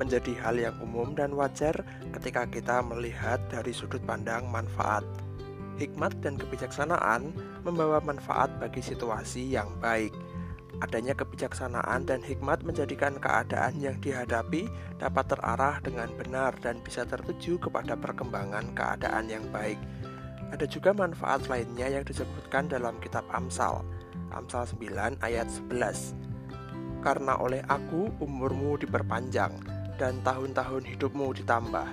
menjadi hal yang umum dan wajar ketika kita melihat dari sudut pandang manfaat. Hikmat dan kebijaksanaan membawa manfaat bagi situasi yang baik. Adanya kebijaksanaan dan hikmat menjadikan keadaan yang dihadapi dapat terarah dengan benar dan bisa tertuju kepada perkembangan keadaan yang baik. Ada juga manfaat lainnya yang disebutkan dalam kitab Amsal. Amsal 9 ayat 11. Karena oleh aku umurmu diperpanjang dan tahun-tahun hidupmu ditambah.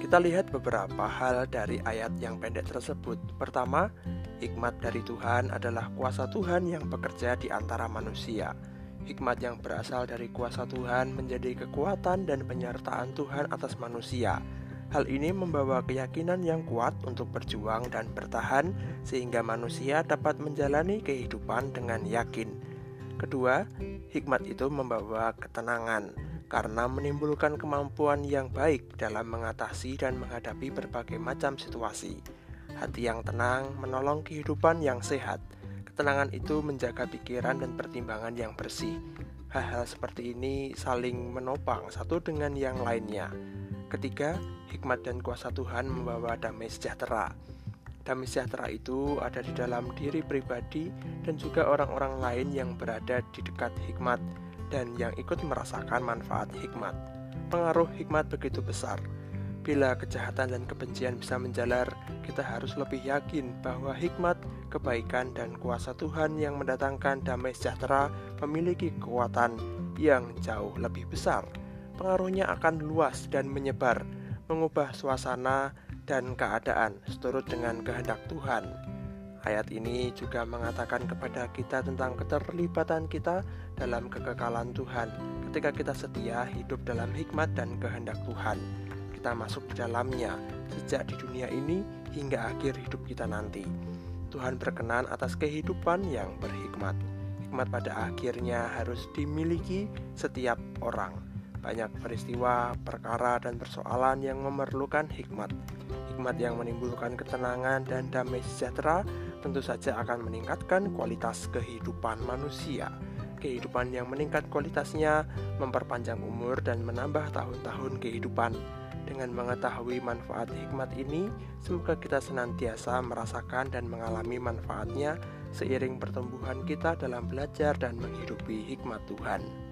Kita lihat beberapa hal dari ayat yang pendek tersebut. Pertama, hikmat dari Tuhan adalah kuasa Tuhan yang bekerja di antara manusia. Hikmat yang berasal dari kuasa Tuhan menjadi kekuatan dan penyertaan Tuhan atas manusia Hal ini membawa keyakinan yang kuat untuk berjuang dan bertahan, sehingga manusia dapat menjalani kehidupan dengan yakin. Kedua, hikmat itu membawa ketenangan karena menimbulkan kemampuan yang baik dalam mengatasi dan menghadapi berbagai macam situasi. Hati yang tenang menolong kehidupan yang sehat. Ketenangan itu menjaga pikiran dan pertimbangan yang bersih. Hal-hal seperti ini saling menopang satu dengan yang lainnya. Ketiga, hikmat dan kuasa Tuhan membawa damai sejahtera. Damai sejahtera itu ada di dalam diri pribadi dan juga orang-orang lain yang berada di dekat hikmat dan yang ikut merasakan manfaat hikmat. Pengaruh hikmat begitu besar. Bila kejahatan dan kebencian bisa menjalar, kita harus lebih yakin bahwa hikmat, kebaikan, dan kuasa Tuhan yang mendatangkan damai sejahtera memiliki kekuatan yang jauh lebih besar pengaruhnya akan luas dan menyebar, mengubah suasana dan keadaan seturut dengan kehendak Tuhan. Ayat ini juga mengatakan kepada kita tentang keterlibatan kita dalam kekekalan Tuhan. Ketika kita setia hidup dalam hikmat dan kehendak Tuhan, kita masuk di dalamnya sejak di dunia ini hingga akhir hidup kita nanti. Tuhan berkenan atas kehidupan yang berhikmat. Hikmat pada akhirnya harus dimiliki setiap orang. Banyak peristiwa, perkara, dan persoalan yang memerlukan hikmat. Hikmat yang menimbulkan ketenangan dan damai sejahtera tentu saja akan meningkatkan kualitas kehidupan manusia. Kehidupan yang meningkat kualitasnya memperpanjang umur dan menambah tahun-tahun kehidupan. Dengan mengetahui manfaat hikmat ini, semoga kita senantiasa merasakan dan mengalami manfaatnya seiring pertumbuhan kita dalam belajar dan menghidupi hikmat Tuhan.